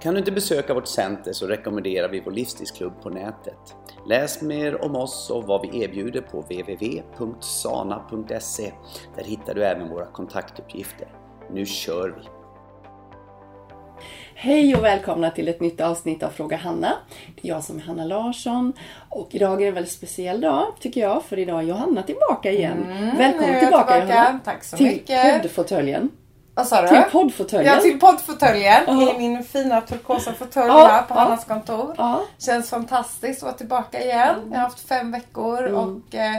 Kan du inte besöka vårt center så rekommenderar vi vår livsstilsklubb på nätet. Läs mer om oss och vad vi erbjuder på www.sana.se. Där hittar du även våra kontaktuppgifter. Nu kör vi! Hej och välkomna till ett nytt avsnitt av Fråga Hanna. Det är jag som är Hanna Larsson och idag är det en väldigt speciell dag tycker jag för idag är Johanna tillbaka igen. Mm, Välkommen tillbaka, tillbaka. Johanna. Tack så till mycket. poddfåtöljen. Vad sa du? Till poddfåtöljen. Ja, till poddfåtöljen Ja. i min fina turkosa fåtölj Ja, här på ja. Hannas kontor. Känns fantastiskt att vara tillbaka igen. Jag har haft fem veckor och eh,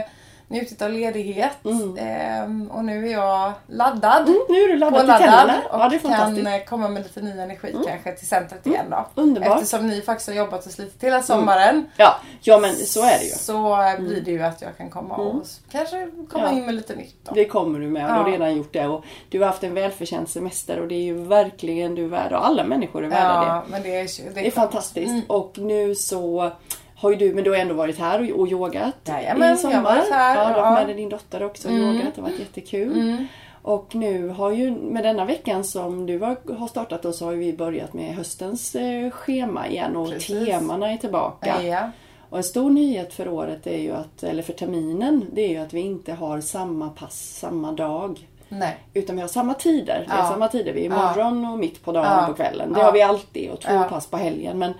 njutit av ledighet. Ehm, och nu är jag laddad. Mm, nu är du laddad till tänderna. och Ja, det är kan komma med lite ny energi kanske till centret igen då. Underbart. Eftersom ni faktiskt har jobbat och slitit hela sommaren. Ja, ja, men så är det ju. Så eh, blir det ju att jag kan komma och kanske komma Ja. in med lite nytt då. Det kommer du med och du har redan gjort det. Och du har haft en välförtjänt semester och det är ju verkligen du värd och alla människor är värda det. Ja, men det är, Det är fantastiskt. Och nu så har ju du, men du har ändå varit här och, och yogat Jajamän, i sommar. här, Ja, du har ja. Mm. med dig din dotter också och yogat. Det har varit jättekul. Och nu har ju med denna veckan som du har, startat då så har vi börjat med höstens eh, schema igen och Precis. temana är tillbaka. Ja. Och en stor nyhet för året är ju att, eller för terminen, det är ju att vi inte har samma pass samma dag. Nej. Utan vi har samma tider. Det är Ja. samma tider. Vi är morgon och mitt på dagen Ja. på kvällen. Det har vi alltid och två pass på helgen. Men,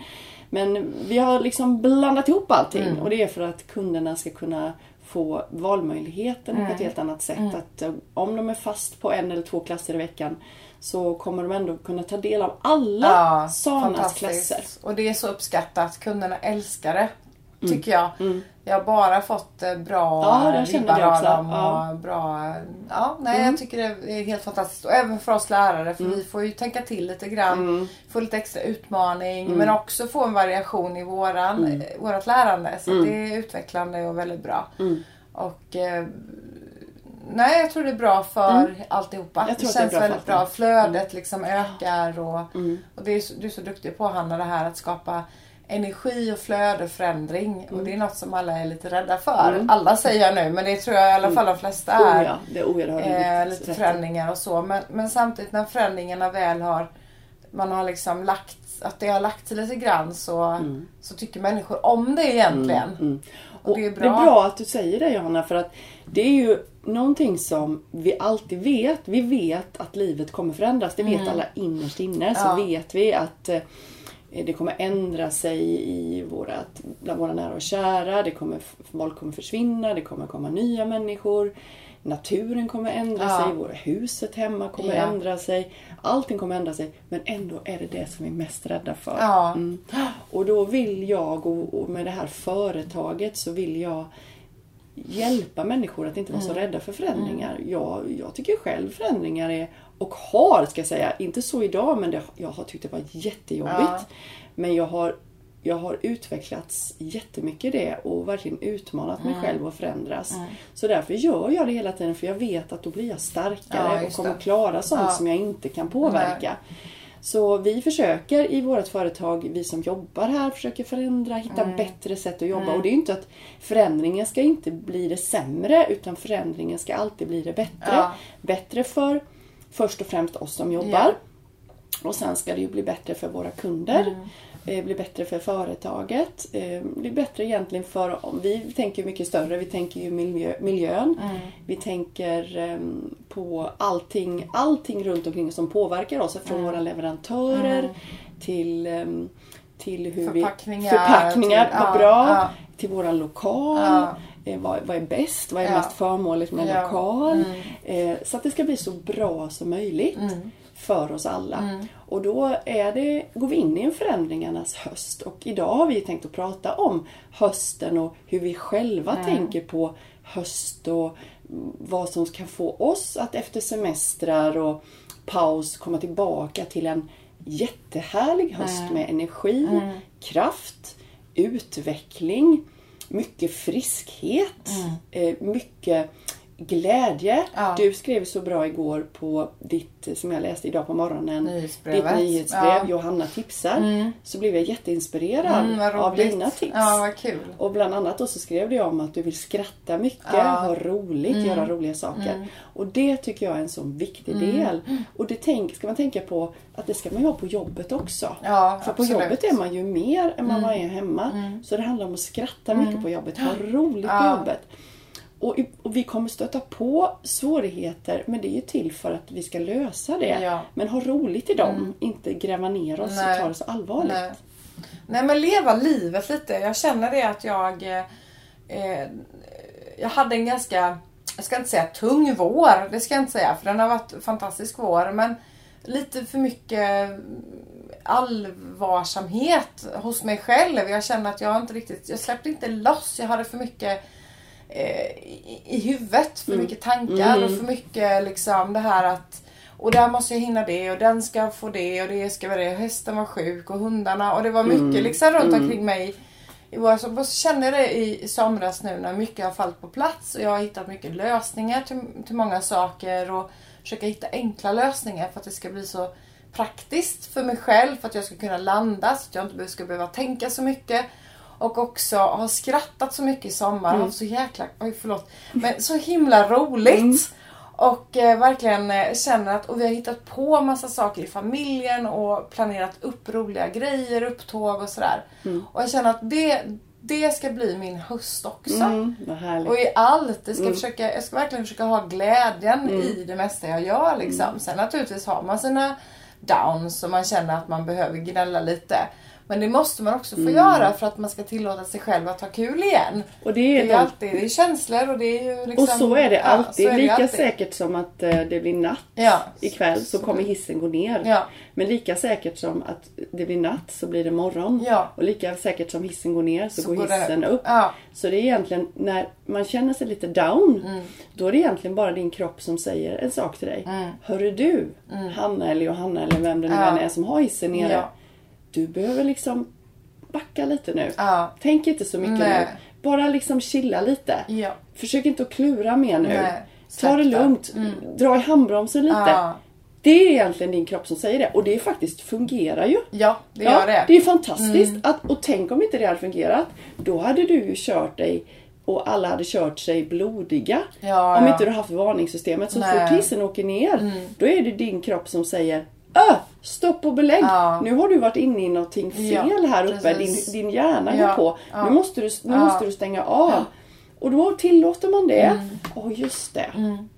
men vi har liksom blandat ihop allting Mm. och det är för att kunderna ska kunna få valmöjligheten Mm. på ett helt annat sätt. Att eh, om de är fast på en eller två klasser i veckan så kommer de ändå kunna ta del av alla Sanas klasser. Och det är så uppskattat. Kunderna älskar det. Tycker jag. Jag har bara fått eh, bra Mm. Ja, jag vibbar det av dem. Ja. Mm. Och bra, ja, nej, Jag tycker det är helt fantastiskt. Och även för oss lärare. För vi får ju tänka till lite grann. Mm. Få lite extra utmaning. Men också få en variation i våran, Mm. eh, vårat lärande. Så det är utvecklande och väldigt bra. Mm. Och eh, Nej, jag tror det är bra för alltihopa. Mm. Jag det tror det är känns bra för väldigt bra. Flödet liksom ökar och, Mm. och det är, du är så duktig på Hanna det här att skapa energi och flöde och förändring. Mm. Och det är något som alla är lite rädda för. Alla säger jag nu, men det tror jag i alla fall de flesta är. är oh ja, det har du eh, lite förändringar och så. Men, men samtidigt när förändringarna väl har man har liksom lagt, att det har lagt sig lite grann så, så tycker människor om det egentligen. Mm. Och det är bra. Det är bra att du säger det Johanna för att det är ju någonting som vi alltid vet. Vi vet att livet kommer förändras. Det vet alla innerst inne. Så Mm. Vet vi att eh, det kommer ändra sig i vårat, bland våra nära och kära. Det kommer, folk kommer försvinna. Det kommer komma nya människor. Naturen kommer ändra Ja. sig. Våra huset hemma kommer Ja. ändra sig. Allting kommer ändra sig. Men ändå är det det som vi är mest rädda för. Ja. Mm. Och då vill jag, och och med det här företaget så vill jag hjälpa människor att inte vara Mm. så rädda för förändringar. Jag, jag tycker själv förändringar är, och har ska jag säga, inte så idag men det, jag har tyckt det var jättejobbigt. Ja. Men jag har, jag har utvecklats jättemycket i det och verkligen utmanat Mm. mig själv att förändras. Så därför gör jag det hela tiden för jag vet att då blir jag Ja, starkare och just kommer det. klara sånt Ja. som jag inte kan påverka. Så vi försöker i vårt företag, vi som jobbar här, försöker förändra, hitta Mm. bättre sätt att jobba. Och det är inte att förändringen ska inte bli det sämre utan förändringen ska alltid bli det bättre. Ja. Bättre för först och främst oss som jobbar. Ja. Och sen ska det ju bli bättre för våra kunder. Mm. Eh, bli bättre för företaget. Eh, bli bättre egentligen för, vi tänker mycket större, vi tänker ju miljö, miljön. Mm. Vi tänker ehm, på allting, allting runt omkring som påverkar oss. Från Mm. våra leverantörer till, ehm, till hur Förpackningar, vi... Förpackningar. till- vad bra. ja. Till våran lokal. Ja. Eh, vad, vad är bäst? Vad är mest förmånligt med Ja. lokal? Mm. Så att det ska bli så bra som möjligt för oss alla. Mm. Och då är det, går vi in i en förändringarnas höst. Och idag har vi tänkt att prata om hösten och hur vi själva Mm. tänker på höst och vad som kan få oss att efter semestrar och paus komma tillbaka till en jättehärlig höst Mm. med energi, kraft, utveckling mycket friskhet, eh, mycket glädje. Ja. Du skrev så bra igår på ditt, som jag läste idag på morgonen, Nyhetsbrevet. ditt nyhetsbrev. Ja. Johanna tipsar. Så blev jag jätteinspirerad Mm, av dina tips. Ja. Och bland annat då så skrev du om att du vill skratta mycket, Ja. Mm. ha roligt, göra roliga saker. Och det tycker jag är en sån viktig del. Och det tänk, ska man tänka på att det ska man ju ha på jobbet också. För på jobbet är man ju mer än man är hemma. Så det handlar om att skratta mycket på jobbet, ha roligt på jobbet. Och, och vi kommer stöta på svårigheter men det är ju till för att vi ska lösa det. Ja. Men ha roligt i dem, inte gräva ner oss Nej. och ta det så allvarligt. Nej. Nej men leva livet lite. Jag känner det att jag eh, eh, Jag hade en ganska Jag ska inte säga tung vår. Det ska jag inte säga för den har varit fantastisk vår. Men lite för mycket allvarsamhet hos mig själv. Jag känner att jag inte riktigt Jag släppte inte loss. Jag hade för mycket eh, i, i huvudet. För mycket tankar och för mycket liksom det här att och där måste jag hinna det och den ska få det och det ska vara det. Hästen var sjuk och hundarna och det var mycket liksom runt omkring mig. I vår, så så kände jag det i, i somras nu när mycket har fallit på plats och jag har hittat mycket lösningar till, till många saker och försöka hitta enkla lösningar för att det ska bli så praktiskt för mig själv för att jag ska kunna landa så att jag inte ska behöva tänka så mycket. Och också ha skrattat så mycket i sommar. Mm. Haft så jäkla, oj förlåt. Men så himla roligt. Och eh, verkligen eh, känner att, och vi har hittat på massa saker i familjen och planerat upp roliga grejer, upptåg och sådär. Och jag känner att det, det ska bli min höst också. Mm. Och i allt. Jag ska, försöka, jag ska verkligen försöka ha glädjen i det mesta jag gör. Liksom. Sen naturligtvis har man sina downs och man känner att man behöver gnälla lite. Men det måste man också få göra för att man ska tillåta sig själv att ha kul igen. Och det Det är är ju nog- alltid det är känslor och det är ju liksom... Och så är det ja, alltid. så är det lika alltid. säkert som att eh, det blir natt Ja. ikväll så kommer hissen gå ner. Ja. Men lika säkert som att det blir natt så blir det morgon. Ja. Och lika säkert som hissen går ner så, Så går hissen upp. Ja. Så det är egentligen när man känner sig lite down. Mm. Då är det egentligen bara din kropp som säger en sak till dig. Hörru du, Hanna eller Johanna eller vem det nu Mm. Ja. än är som har hissen nere. Du behöver liksom backa lite nu. Ja. Tänk inte så mycket Nej. nu. Bara liksom chilla lite. Ja. Försök inte att klura mer nu. Nej, Ta det lugnt. Dra i handbromsen lite. Ja. Det är egentligen din kropp som säger det. Och det faktiskt fungerar ju. Ja, det gör det. Mm. det är fantastiskt. Att, och tänk om inte det hade fungerat. Då hade du ju kört dig och alla hade kört sig blodiga. Ja, om inte du haft varningssystemet. Så. Mm. fort hissen åker ner, då är det din kropp som säger Öh, stopp och belägg! Ja. Nu har du varit inne i någonting fel här uppe. Din, precis. din hjärna går på. Nu, måste du, nu måste du stänga av. Och då tillåter man det. Åh, just det. Mm.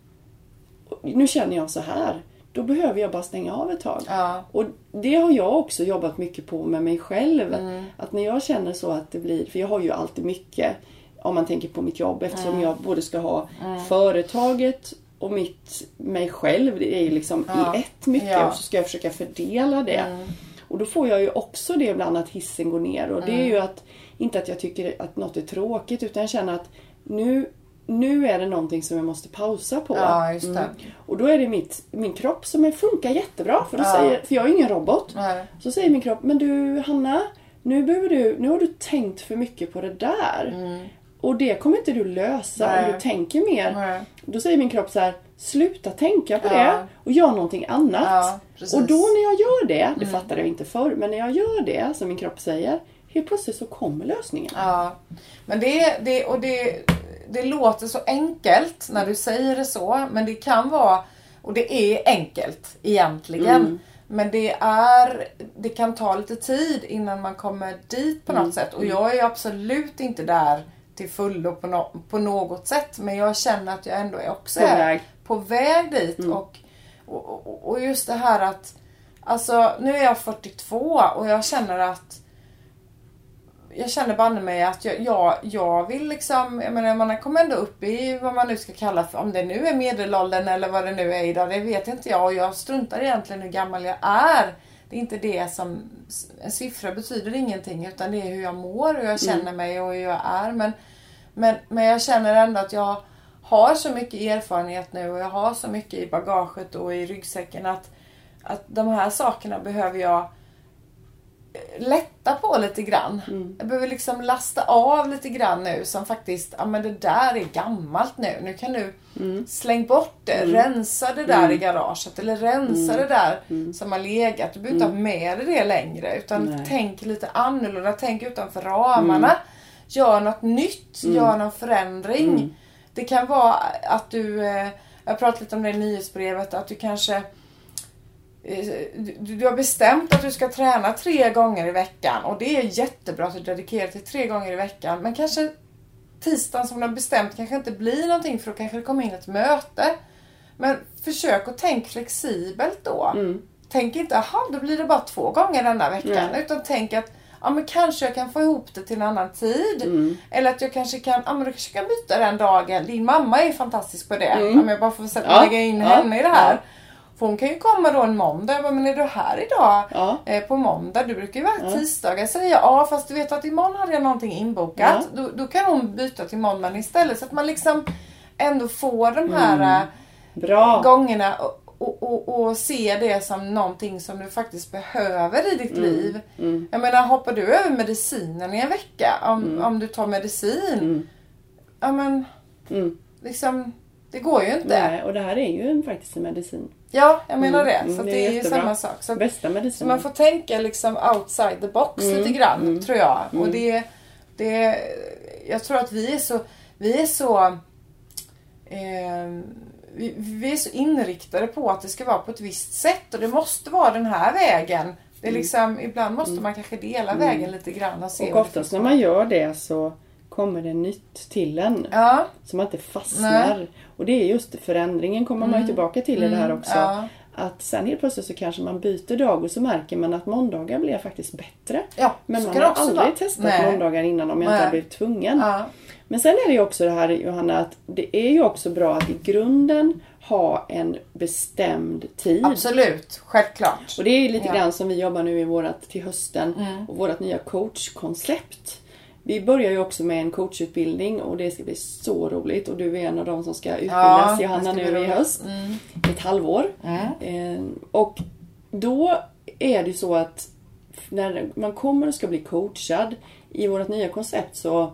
Nu känner jag så här. Då behöver jag bara stänga av ett tag. Ja. Och det har jag också jobbat mycket på med mig själv. Mm. Att när jag känner så att det blir, för jag har ju alltid mycket om man tänker på mitt jobb eftersom Mm. jag både ska ha företaget och mitt, mig själv. Det är ju liksom Ja. i ett mycket Ja. Mm. och så ska jag försöka fördela det. Och då får jag ju också det ibland att hissen går ner. Och det är ju Mm. att, inte att jag tycker att något är tråkigt utan jag känner att nu, nu är det någonting som jag måste pausa på. Ja, det. Och då är det mitt, min kropp som är, funkar jättebra. För, då Ja. säger, för jag är ingen robot. Nej. Så säger min kropp, men du Hanna, nu, behöver du, nu har du tänkt för mycket på det där. Och det kommer inte du lösa Mm. Nej. om du tänker mer. Nej. Då säger min kropp så här, sluta tänka på Ja. det och gör någonting annat. Ja. Mm. och då när jag gör det, det fattade jag inte förr, men när jag gör det som min kropp säger, helt plötsligt så kommer lösningen. Ja. Men det, det, och det, det låter så enkelt när du säger det så. Men det kan vara, och det är enkelt egentligen. Men det är, det kan ta lite tid innan man kommer dit på något sätt. Och jag är absolut inte där till fullo på, no, på något sätt. Men jag känner att jag ändå är också På är väg. på väg dit. Och, och, och- och just det här att, alltså nu är jag 42 och jag känner att jag känner banne mig att jag, jag, jag vill liksom, jag menar man kommer ändå upp i vad man nu ska kalla för, om det nu är medelåldern eller vad det nu är idag, det vet inte jag och jag struntar egentligen hur gammal jag är. Det är inte det som, en siffra betyder ingenting utan det är hur jag mår, hur jag känner mig och hur jag är. Men, men, men jag känner ändå att jag har så mycket erfarenhet nu och jag har så mycket i bagaget och i ryggsäcken att, att de här sakerna behöver jag lätta på lite grann. Mm. Jag behöver liksom lasta av lite grann nu som faktiskt, ja men det där är gammalt nu. Nu kan du Mm. släng bort det, rensa det där i garaget eller rensa Mm. det där som har legat. Du behöver inte ha med dig det längre utan Nej. tänk lite annorlunda, tänk utanför ramarna. Gör något nytt, gör någon förändring. Det kan vara att du, eh, jag pratade lite om det i nyhetsbrevet, att du kanske du, du har bestämt att du ska träna tre gånger i veckan och det är jättebra att du dedikerar till tre gånger i veckan. Men kanske tisdagen som du har bestämt kanske inte blir någonting för då kanske det kommer in ett möte. Men försök att tänka flexibelt då. Tänk inte, jaha då blir det bara två gånger denna veckan. Nej. Utan tänk att ja, men kanske jag kan få ihop det till en annan tid. Eller att jag kanske kan, ja, men du kanske kan byta den dagen. Din mamma är fantastisk på det. Om jag bara får sätta, Ja, lägga in ja, henne i det här. ja. För hon kan ju komma då en måndag. Jag bara, men är du här idag? Ja. Eh, på måndag. Du brukar ju vara tisdagar. Säger jag, ja fast du vet att imorgon hade jag någonting inbokat. Då, då kan hon byta till måndagen istället. Så att man liksom ändå får de här eh, Bra. gångerna och, och, och, och se det som någonting som du faktiskt behöver i ditt liv. Jag menar, hoppar du över medicinen i en vecka? Om, om du tar medicin? Ja men, Mm. liksom, det går ju inte. Nej, och det här är ju en, faktiskt en medicin. Ja, jag menar det. Mm, Så att det det, är är ju samma sak. Så, Bästa så medicinen. man får tänka liksom outside the box Mm, lite grann, tror jag. Och det, det, jag tror att vi är så, vi är så eh, vi, vi är så inriktade på att det ska vara på ett visst sätt och det måste vara den här vägen. Det är liksom, ibland måste man kanske dela vägen lite grann och se och det oftast när man gör det så kommer det nytt till en. Ja, Så man inte fastnar. Och det är just förändringen kommer man ju tillbaka till i det här också. Mm. ja. Att sen helt plötsligt så kanske man byter dag och så märker man att måndagar blir faktiskt bättre. ja Men man har också aldrig vara. testat Nej. måndagar innan om jag inte Nej. har blivit tvungen. Ja. Men sen är det ju också det här Johanna att det är ju också bra att i grunden ha en bestämd tid. Absolut, självklart. Och det är lite Ja. grann som vi jobbar nu i vårat, till hösten och vårt nya coachkoncept. Vi börjar ju också med en coachutbildning och det ska bli så roligt och du är en av dem som ska utbildas det Johanna nu i höst. Ett halvår. Eh, och då är det ju så att när man kommer och ska bli coachad i vårt nya koncept så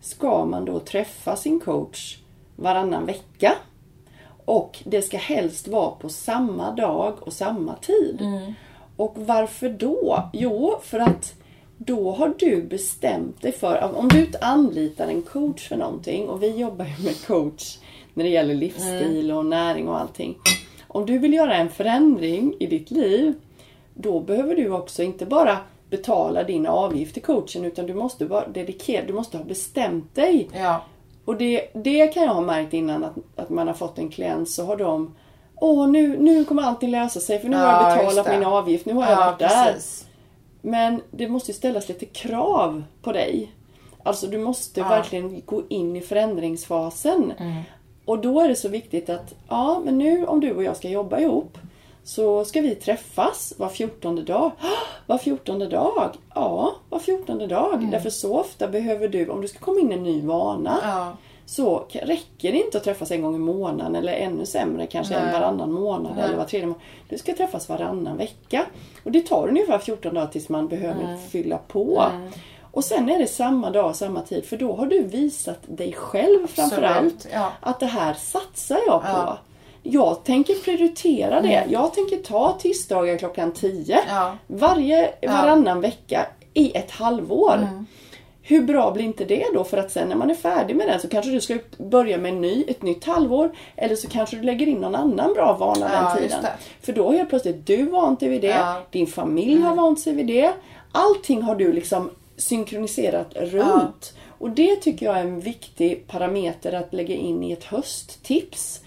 ska man då träffa sin coach varannan vecka. Och det ska helst vara på samma dag och samma tid. Och varför då? Jo, för att då har du bestämt dig för, om du anlitar en coach för någonting och vi jobbar ju med coach när det gäller livsstil och näring och allting. Om du vill göra en förändring i ditt liv, då behöver du också inte bara betala din avgift till coachen utan du måste vara dedikerad, du måste ha bestämt dig. Ja. Och det, det kan jag ha märkt innan att, att man har fått en klient så har de Åh nu, nu kommer allting lösa sig för nu har Ja, jag just betalat min avgift, nu har jag Ja, varit där. precis. Men det måste ju ställas lite krav på dig. Alltså du måste verkligen gå in i förändringsfasen. Och då är det så viktigt att, ja men nu om du och jag ska jobba ihop så ska vi träffas var fjortonde dag. Var fjortonde dag? Ja, var fjortonde dag. Därför så ofta behöver du, om du ska komma in i en ny vana, Ja. Så räcker det inte att träffas en gång i månaden eller ännu sämre kanske en Nej. varannan månad eller var tredje månad. Du ska träffas varannan vecka. Och det tar ungefär 14 dagar tills man behöver Mm. fylla på. Och sen är det samma dag, samma tid. För då har du visat dig själv framförallt ja. att det här satsar jag på. Ja. Mm. Jag tänker prioritera det. Jag tänker ta tisdagar klockan 10 Ja. varje, varannan vecka i ett halvår. Mm. Hur bra blir inte det då? För att sen när man är färdig med den så kanske du ska börja med en ny, ett nytt halvår. Eller så kanske du lägger in någon annan bra vana Ja, den tiden. För då helt plötsligt du vant dig vid det. Ja. Mm. Din familj har vant sig vid det. Allting har du liksom synkroniserat runt. Och det tycker jag är en viktig parameter att lägga in i ett hösttips.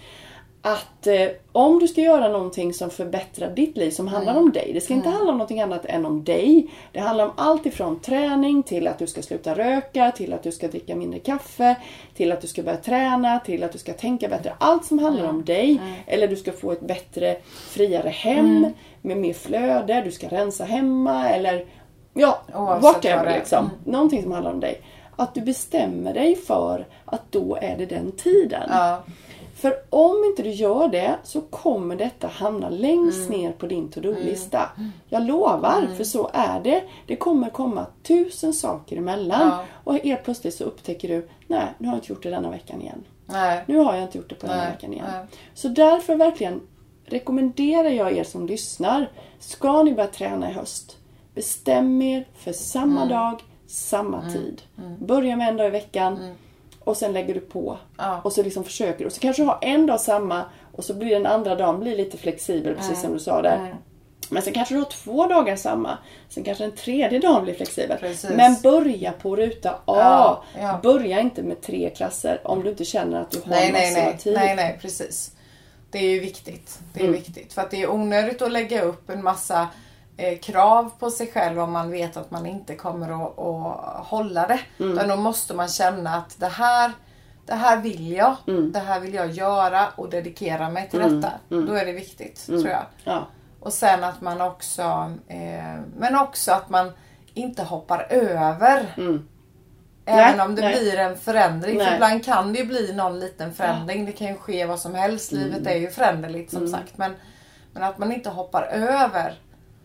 Att eh, om du ska göra någonting som förbättrar ditt liv, som handlar om dig. Det ska inte handla om någonting annat än om dig. Det handlar om allt ifrån träning till att du ska sluta röka, till att du ska dricka mindre kaffe, till att du ska börja träna, till att du ska tänka bättre. Allt som handlar om dig. Eller du ska få ett bättre, friare hem med mer flöde. Du ska rensa hemma eller ja, Oavsett whatever det liksom. Någonting som handlar om dig. Att du bestämmer dig för att då är det den tiden. Ja. För om inte du gör det så kommer detta hamna längst Mm. ner på din to-do-lista. Jag lovar, för så är det. Det kommer komma tusen saker emellan. Ja. Och helt plötsligt så upptäcker du, nej, nu har jag inte gjort det denna veckan igen. Nej. Nu har jag inte gjort det på Nej, veckan igen. nej. Så därför verkligen rekommenderar jag er som lyssnar. Ska ni börja träna i höst, bestäm er för samma Mm. dag, samma tid. Börja med en dag i veckan och sen lägger du på. Ja. Och så liksom försöker du. Och så kanske du har en dag samma och så blir den andra dagen blir lite flexibel, precis som du sa där. Men sen kanske du har två dagar samma. Sen kanske den tredje dagen blir flexibel. Precis. Men börja på ruta A. Ja, ja. Börja inte med tre klasser om du inte känner att du har Nej, nej, massor nej. av tid. nej, nej, precis. Det är ju viktigt. Det är Mm. viktigt. För att det är onödigt att lägga upp en massa krav på sig själv om man vet att man inte kommer att, att hålla det. Mm. Utan då måste man känna att det här, det här vill jag. Mm. Det här vill jag göra och dedikera mig till detta. Mm. Då är det viktigt, tror jag. Ja. Och sen att man också, eh, men också att man inte hoppar över. Mm. Även Nej, om det nej. blir en förändring. Nej. För ibland kan det ju bli någon liten förändring. Det kan ju ske vad som helst. Mm. Livet är ju föränderligt som sagt. Men, men att man inte hoppar över.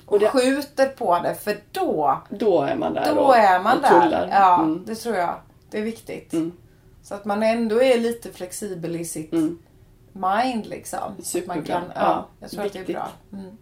Och, det- skjuter på det. För då, Då är man där då och, är man och där. Ja, Mm. det tror jag. Det är viktigt. Mm. Så att man ändå är lite flexibel i sitt Mm. mind liksom. Att Man Superbra. kan, ja, Ja, jag tror att det är viktigt. bra. Mm.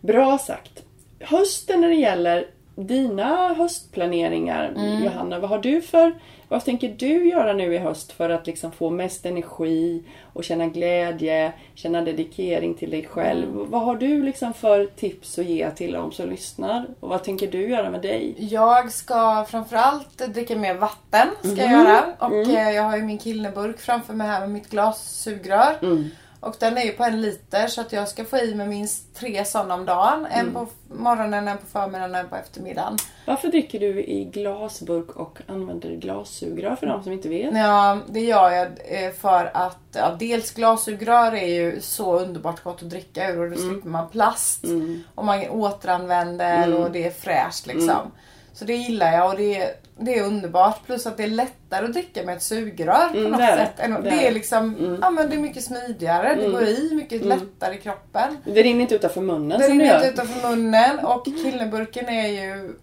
Bra sagt. Hösten när det gäller dina höstplaneringar, Mm. Johanna, vad har du för vad tänker du göra nu i höst för att liksom få mest energi och känna glädje, känna dedikering till dig själv? Mm. Vad har du liksom för tips att ge till de som lyssnar? Och vad tänker du göra med dig? Jag ska framförallt dricka mer vatten. Ska jag Mhm. göra. Och Mm. eh, jag har ju min killeburk framför mig här med mitt glassugrör. Mm. Och den är ju på en liter så att jag ska få i mig minst tre sådana om dagen. En Mm. på morgonen, en på förmiddagen och en på eftermiddagen. Varför dricker du i glasburk och använder glassugrör för de som inte vet? Ja, det gör jag eh, för att ja, dels glassugrör är ju så underbart gott att dricka ur och då slipper man plast. Mm. Och man återanvänder och det är fräscht liksom. Så det gillar jag och det är, det är underbart. Plus att det är lättare att dricka med ett sugrör på Mm, något det det. sätt. Det det, är det. liksom, Mm. ja men det är mycket smidigare. Det Mm. går i mycket lättare i kroppen. Det rinner inte utanför munnen Den som det rinner gör. inte utanför munnen och killeburken är ju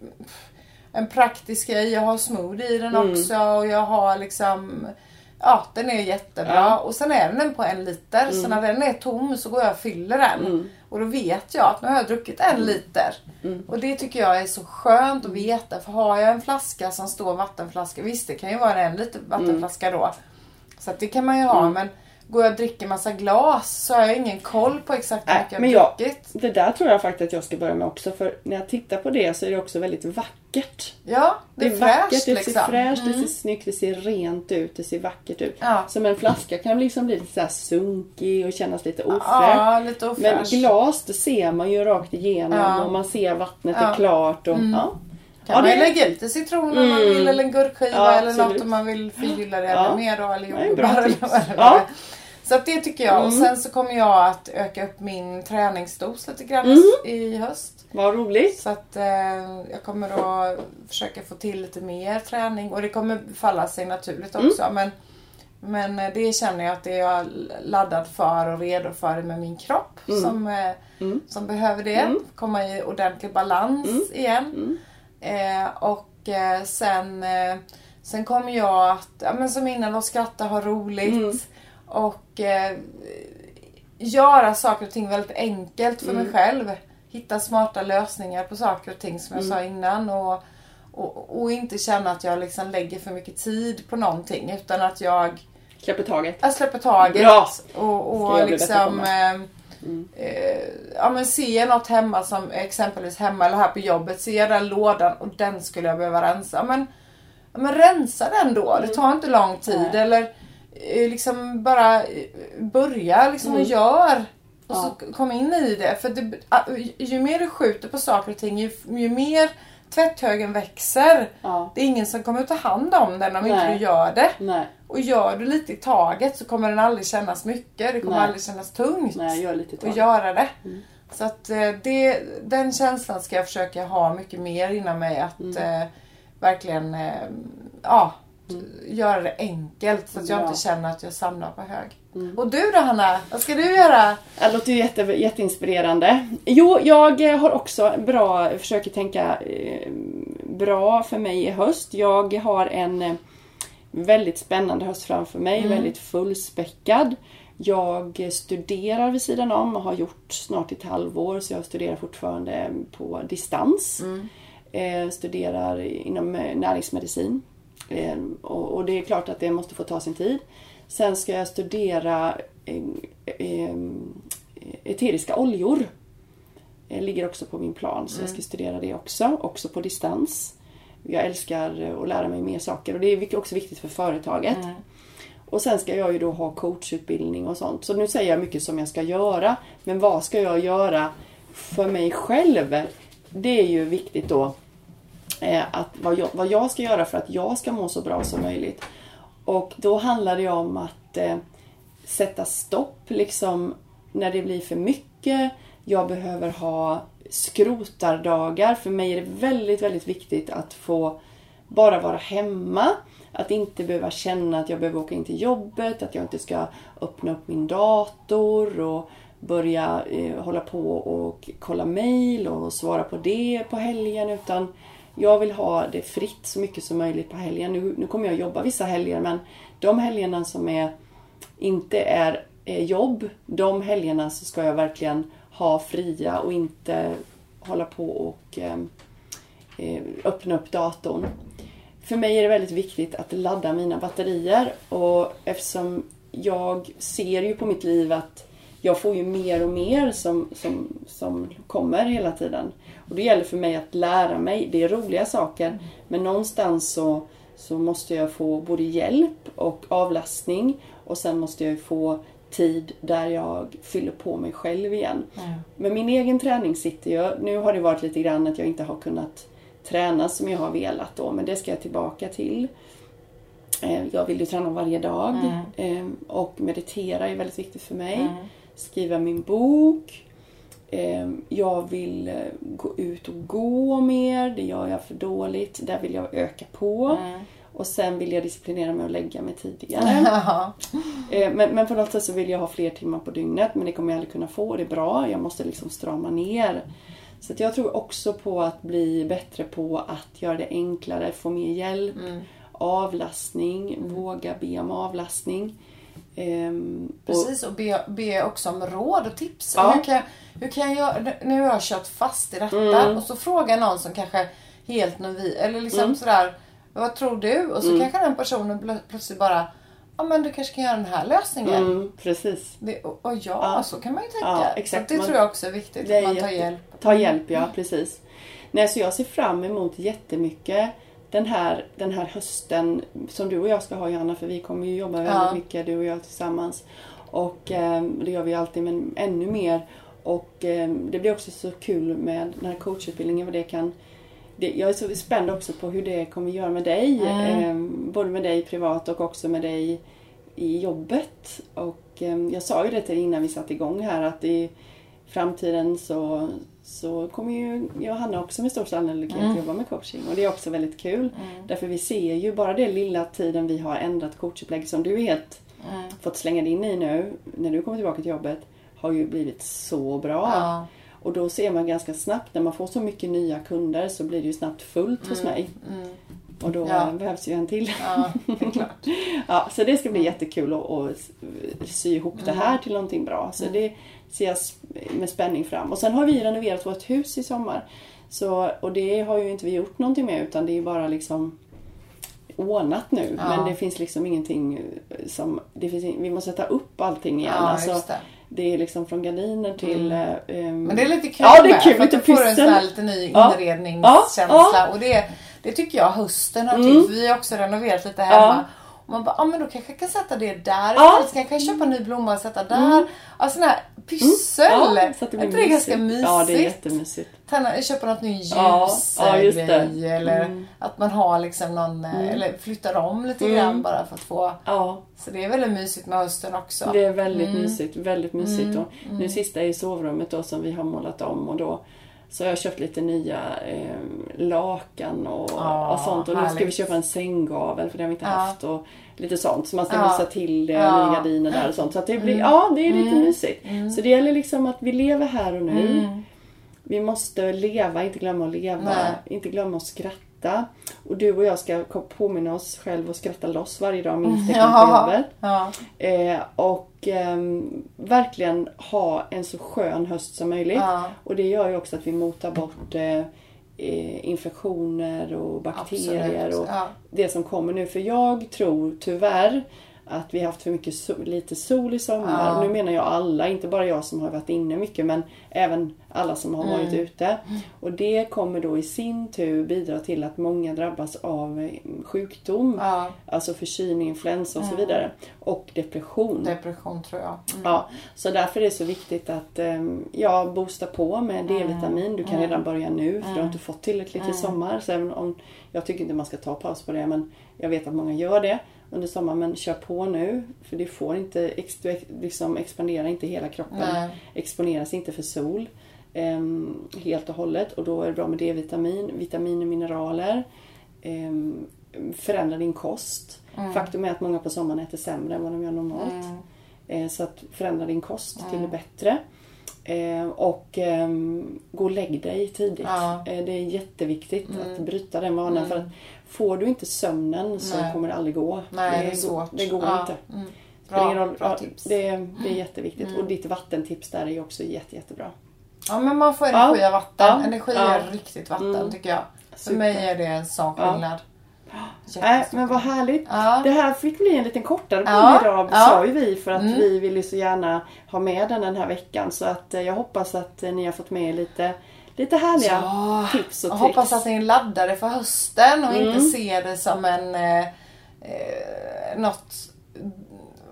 en praktisk grej. Jag har smoothie i den Mm. också och jag har liksom Ja, den är jättebra. Ja. Och sen är den på en liter. Så när den är tom så går jag och fyller den. Mm. Och då vet jag att nu har jag druckit en liter. Mm. Och det tycker jag är så skönt att veta. För har jag en flaska som står vattenflaska. Visst, det kan ju vara en liter vattenflaska då. Så det kan man ju ha. Mm. Men går jag och dricker massa glas så har jag ingen koll på exakt hur mycket jag har druckit. Det där tror jag faktiskt att jag ska börja med också för när jag tittar på det så är det också väldigt vackert. Ja, det är, vackert, fräscht det liksom. ser fräscht, det Mm. ser snyggt, det ser rent ut, det ser vackert ut. Ja. Som en flaska kan liksom bli lite så sunkig och kännas lite ofräsch. Ja, lite Men ofräsch. glas, det ser man ju rakt igenom Ja. och man ser vattnet Ja. är klart. Och, Mm. ja. Kan Ja, man det- lägga lite citron om man Mm. vill eller en gurkskiva Ja, eller något absolut. om man vill förgylla det Ja. ännu mer då eller jordgubbar det Ja. är. Så att det tycker jag. Och Mm. sen så kommer jag att öka upp min träningsdos lite grann Mm. i höst. Vad roligt. Så att eh, jag kommer att försöka få till lite mer träning och det kommer falla sig naturligt Mm. också. Men, men eh, det känner jag att det är jag laddad för och redo för med min kropp Mm. som, eh, Mm. som behöver det. Mm. Komma i ordentlig balans Mm. igen. Mm. Eh, och eh, sen, eh, sen kommer jag att, ja, men som innan, att skratta, ha roligt. Mm. Och eh, göra saker och ting väldigt enkelt för Mm. mig själv. Hitta smarta lösningar på saker och ting som jag Mm. sa innan. Och, och, och inte känna att jag liksom lägger för mycket tid på någonting. Utan att jag, Släpper taget. jag släpper taget. Bra. Och, och liksom... Eh, Mm. eh, ja men ser jag något hemma som exempelvis hemma eller här på jobbet. Ser jag den lådan och den skulle jag behöva rensa. Men, men rensa den då. Det tar inte lång tid. Mm. Nej. Eller eh, liksom bara börja liksom och Mm. gör. Och så kom in i det. För det, ju mer du skjuter på saker och ting ju, ju mer tvätthögen växer. Ja. Det är ingen som kommer ta hand om den om inte Nej. du gör det. Nej, Och gör du lite i taget så kommer den aldrig kännas mycket. Det kommer Nej. aldrig kännas tungt nej, gör lite taget. göra det. Mm. Så att eh, det, den känslan ska jag försöka ha mycket mer inom mig. Att Mm. eh, verkligen eh, ja, göra det enkelt så att jag inte känner att jag samlar på hög. Och du då Hanna? Vad ska du göra? Det låter ju jätte, jätteinspirerande. Jo, jag har också bra, försöker tänka eh, bra för mig i höst. Jag har en eh, väldigt spännande höst framför mig, väldigt fullspäckad. Jag studerar vid sidan om och har gjort snart ett halvår så jag studerar fortfarande på distans. Eh, studerar inom eh, näringsmedicin. Eh, och, och det är klart att det måste få ta sin tid. Sen ska jag studera eh, eh, eteriska oljor. Det ligger också på min plan så jag ska studera det också, också på distans. Jag älskar att lära mig mer saker och det är också viktigt för företaget. Och sen ska jag ju då ha coachutbildning och sånt. Så nu säger jag mycket som jag ska göra. Men vad ska jag göra för mig själv? Det är ju viktigt då Eh, att vad jag, vad jag ska göra för att jag ska må så bra som möjligt. Och då handlar det om att eh, sätta stopp liksom när det blir för mycket. Jag behöver ha skrotardagar. För mig är det väldigt, väldigt viktigt att få bara vara hemma. Att inte behöva känna att jag behöver åka in till jobbet, att jag inte ska öppna upp min dator och börja eh, hålla på och kolla mail och svara på det på helgen. Utan jag vill ha det fritt så mycket som möjligt på helgen. Nu, nu kommer jag jobba vissa helger men de helgerna som är, inte är, är jobb, de helgerna så ska jag verkligen ha fria och inte hålla på och ehm, eh, öppna upp datorn. För mig är det väldigt viktigt att ladda mina batterier och eftersom jag ser ju på mitt liv att jag får ju mer och mer som, som, som kommer hela tiden. Och det gäller för mig att lära mig. Det är roliga saker men någonstans så, så måste jag få både hjälp och avlastning och sen måste jag få tid där jag fyller på mig själv igen. Men min egen träning sitter ju. Nu har det varit lite grann att jag inte har kunnat träna som jag har velat då, men det ska jag tillbaka till. Eh, Jag vill ju träna varje dag eh, och meditera är väldigt viktigt för mig. Skriva min bok. Eh, Jag vill eh, gå ut och gå mer, det gör jag för dåligt. Där vill jag öka på. Och sen vill jag disciplinera mig och lägga mig tidigare. Eh, Men, men på något sätt så vill jag ha fler timmar på dygnet men det kommer jag aldrig kunna få. Det är bra. Jag måste liksom strama ner. Så jag tror också på att bli bättre på att göra det enklare, få mer hjälp, avlastning, våga be om avlastning. Ehm, och- Precis, och be, be också om råd och tips. Ja. Hur, kan jag, hur kan jag? Nu har jag kört fast i detta och så frågar någon som kanske helt novi eller liksom sådär, vad tror du? Och så kanske den personen plö- plötsligt bara, ja men du kanske kan göra den här lösningen. Mm, precis. Det, och, och ja, så kan man ju tänka. Ja, så exakt. att det Man- tror jag också är viktigt, att man tar hjälp. Ta hjälp, ja precis. Nej, så jag ser fram emot jättemycket den här, den här hösten som du och jag ska ha Johanna för vi kommer ju jobba väldigt Ja. mycket du och jag tillsammans. Och eh, det gör vi alltid men ännu mer. Och eh, det blir också så kul med den här coachutbildningen vad det kan det, jag är så spänd också på hur det kommer göra med dig. Eh, både med dig privat och också med dig i jobbet. Och eh, jag sa ju det till innan vi satte igång här att i framtiden så, så kommer ju jag och Hanna också med stor sannolikhet jobba med coaching. Och det är också väldigt kul. Därför vi ser ju bara det lilla tiden vi har ändrat coachupplägg som du helt fått slänga dig in i nu när du kommer tillbaka till jobbet har ju blivit så bra. Ja. Och då ser man ganska snabbt, när man får så mycket nya kunder så blir det ju snabbt fullt hos mig. Och då Ja. eh, behövs ju en till. Ja, det är. Ja, så det ska bli jättekul att, att sy ihop det här till någonting bra. Så det ser jag med spänning fram. Och sen har vi renoverat vårt hus i sommar. Så, och det har ju inte vi gjort någonting med utan det är bara liksom ordnat nu. Ja. Men det finns liksom ingenting eh, som... Det finns, in- vi måste sätta upp upp igen. Ja, alltså, det. det är liksom från gardiner till... eh, ehm, Men det är lite kul Ja, det är med, kul, för att du får en sån här lite ny inredningskänsla. Ja. Och det, det tycker jag hösten har till. För vi har också renoverat lite hemma. Och man bara, ja men då kanske jag kan sätta det där Ja. istället. Så kanske jag kan köpa en ny blomma och sätta där. Alltså sån här pyssel. ja, så det är inte det ganska mysigt. Ja, det är jättemysigt. Tända, köpa något ny ljus Ja, ja. Mm. grej eller att man har liksom någon, eh, eller flyttar om lite grann bara för att få. Ja, Så det är väldigt mysigt med hösten också. Det är väldigt mysigt. Väldigt mysigt. Och nu sista är i sovrummet då som vi har målat om och då Så jag har köpt lite nya eh, lakan och, Ja, och sånt. Och nu ska vi härligt. köpa en sänggavel för det har vi inte Ja. haft. Och lite sånt. Så man ska Ja. till det, nya gardiner där och sånt. Så att det blir, ja det är lite mysigt. Så det gäller liksom att vi lever här och nu. Mm. Vi måste leva, inte glömma att leva. Nej. Inte glömma att skratta. Och du och jag ska påminna oss själva att skratta loss varje dag minst en gång på jobbet. Ja. Eh, och ehm, verkligen ha en så skön höst som möjligt. Ja. Och det gör ju också att vi motar bort eh, eh, infektioner och bakterier Absolut, och ja. det som kommer nu. För jag tror tyvärr att vi har haft för mycket sol, lite sol i sommar. Ja. Och nu menar jag alla, inte bara jag som har varit inne mycket men även alla som har Mm. varit ute. Och det kommer då i sin tur bidra till att många drabbas av eh, sjukdom. Ja. Alltså förkylning, influensa och så vidare. Och depression. Depression tror jag. Mm. Ja, så därför är det så viktigt att um, ja, boosta på med D-vitamin. Du kan redan börja nu för du har inte fått tillräckligt i sommar. Så även om, jag tycker inte man ska ta paus på det men jag vet att många gör det under sommaren. Men kör på nu för det får inte ex, du liksom expandera inte hela kroppen. Nej. Exponeras inte för sol ehm, helt och hållet. Och då är det bra med D-vitamin, vitaminer, mineraler. Um, förändra din kost. Faktum är att många på sommaren äter sämre än vad de gör normalt. Eh, Så att förändra din kost till det bättre. Eh, Och ehm, gå och lägg dig tidigt. Ja. Eh, Det är jätteviktigt att bryta den vanan. För att får du inte sömnen så Nej. kommer det aldrig gå. Nej, det är svårt. Det går Ja. inte. Mm. Bra, bra Ja, tips. Det, det är jätteviktigt. Och ditt vattentips där är också jätte, jättebra. Ja men man får energi Ja. av vatten. Ja. Energi Ja. är riktigt vatten Mm. tycker jag. För Super. mig är det en sån skillnad. Jättestor men vad härligt. Ja. Det här fick bli en liten kortare podd Ja, idag, ja. sa ju vi, för att Mm. vi ville så gärna ha med den den här veckan. Så att eh, jag hoppas att eh, ni har fått med er lite, lite härliga Ja, tips och tricks. hoppas att ni är laddade för hösten och Mm. inte ser det som en eh, eh, något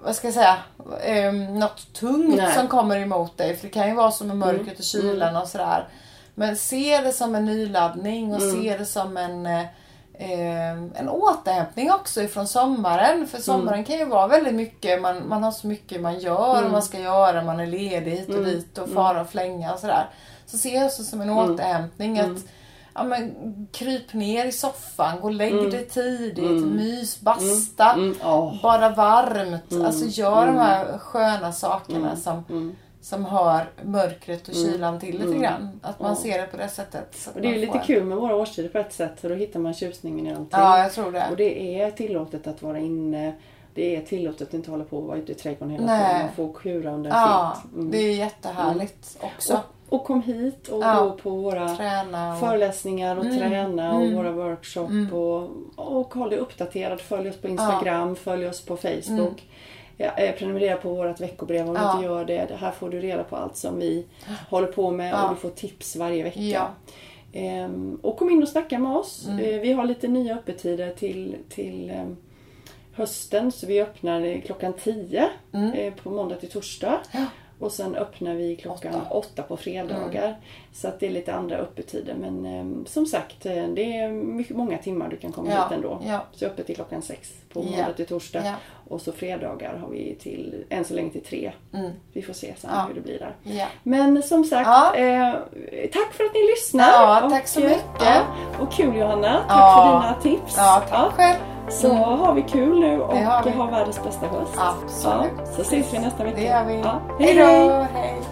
vad ska jag säga, eh, något tungt Nej. som kommer emot dig. För det kan ju vara som med mörkret Mm. och kylan och sådär. Men se det som en nyladdning och Mm. se det som en eh, eh, en återhämtning också ifrån sommaren. För sommaren Mm. kan ju vara väldigt mycket, man, man har så mycket man gör och man ska göra, man är ledig hit och Mm. dit och fara och flänga och sådär. Så se det också som en återhämtning. Mm. Att ja, men, kryp ner i soffan, gå och lägg dig tidigt, mys, basta. Mm, åh. Bara varmt. Alltså gör Mm. de här sköna sakerna som, som hör mörkret och kylan till lite grann. Att man ser det på det sättet. Mm. Och det är ju lite kul med våra årstider på ett sätt. För då hittar man tjusningen i allting. Ja, jag tror det. Och det är tillåtet att vara inne. Det är tillåtet att inte hålla på och vara ute i trädgården hela Nej. tiden. Man får kura under Ja, filt. Mm. det är jättehärligt också. Och, och kom hit och Ja. gå på våra och... föreläsningar och Mm. träna och Mm. våra workshop och, och håll dig uppdaterad. Följ oss på Instagram, följ oss på Facebook. Ja, eh, prenumerera på vårt veckobrev om du Mm. Ja. inte gör det. Här får du reda på allt som vi håller på med Ja. och du får tips varje vecka. Ja. Ehm, och kom in och snacka med oss. Mm. Eh, vi har lite nya öppettider till, till ehm, hösten. Så vi öppnar eh, klockan 10 eh, på måndag till torsdag. Mm. Ja. Och sen öppnar vi klockan Åtta. åtta på fredagar. Så att det är lite andra öppettider. Men ehm, som sagt, eh, det är mycket, många timmar du kan komma Ja, hit ändå. ja. Så öppet till klockan sex på Ja, måndag till torsdag. ja. Och så fredagar har vi till, än så länge till tre. Vi får se sen Ja. hur det blir där. Ja. Men som sagt, Ja. eh, tack för att ni lyssnar. Ja, tack så eh, mycket. ja, och kul Johanna, tack Ja. för dina tips. Ja, tack själv. Så har vi kul nu och har har världens bästa höst. Absolut. Ja, så ses vi nästa vecka. Det gör vi. Ja. Hej då! Hej.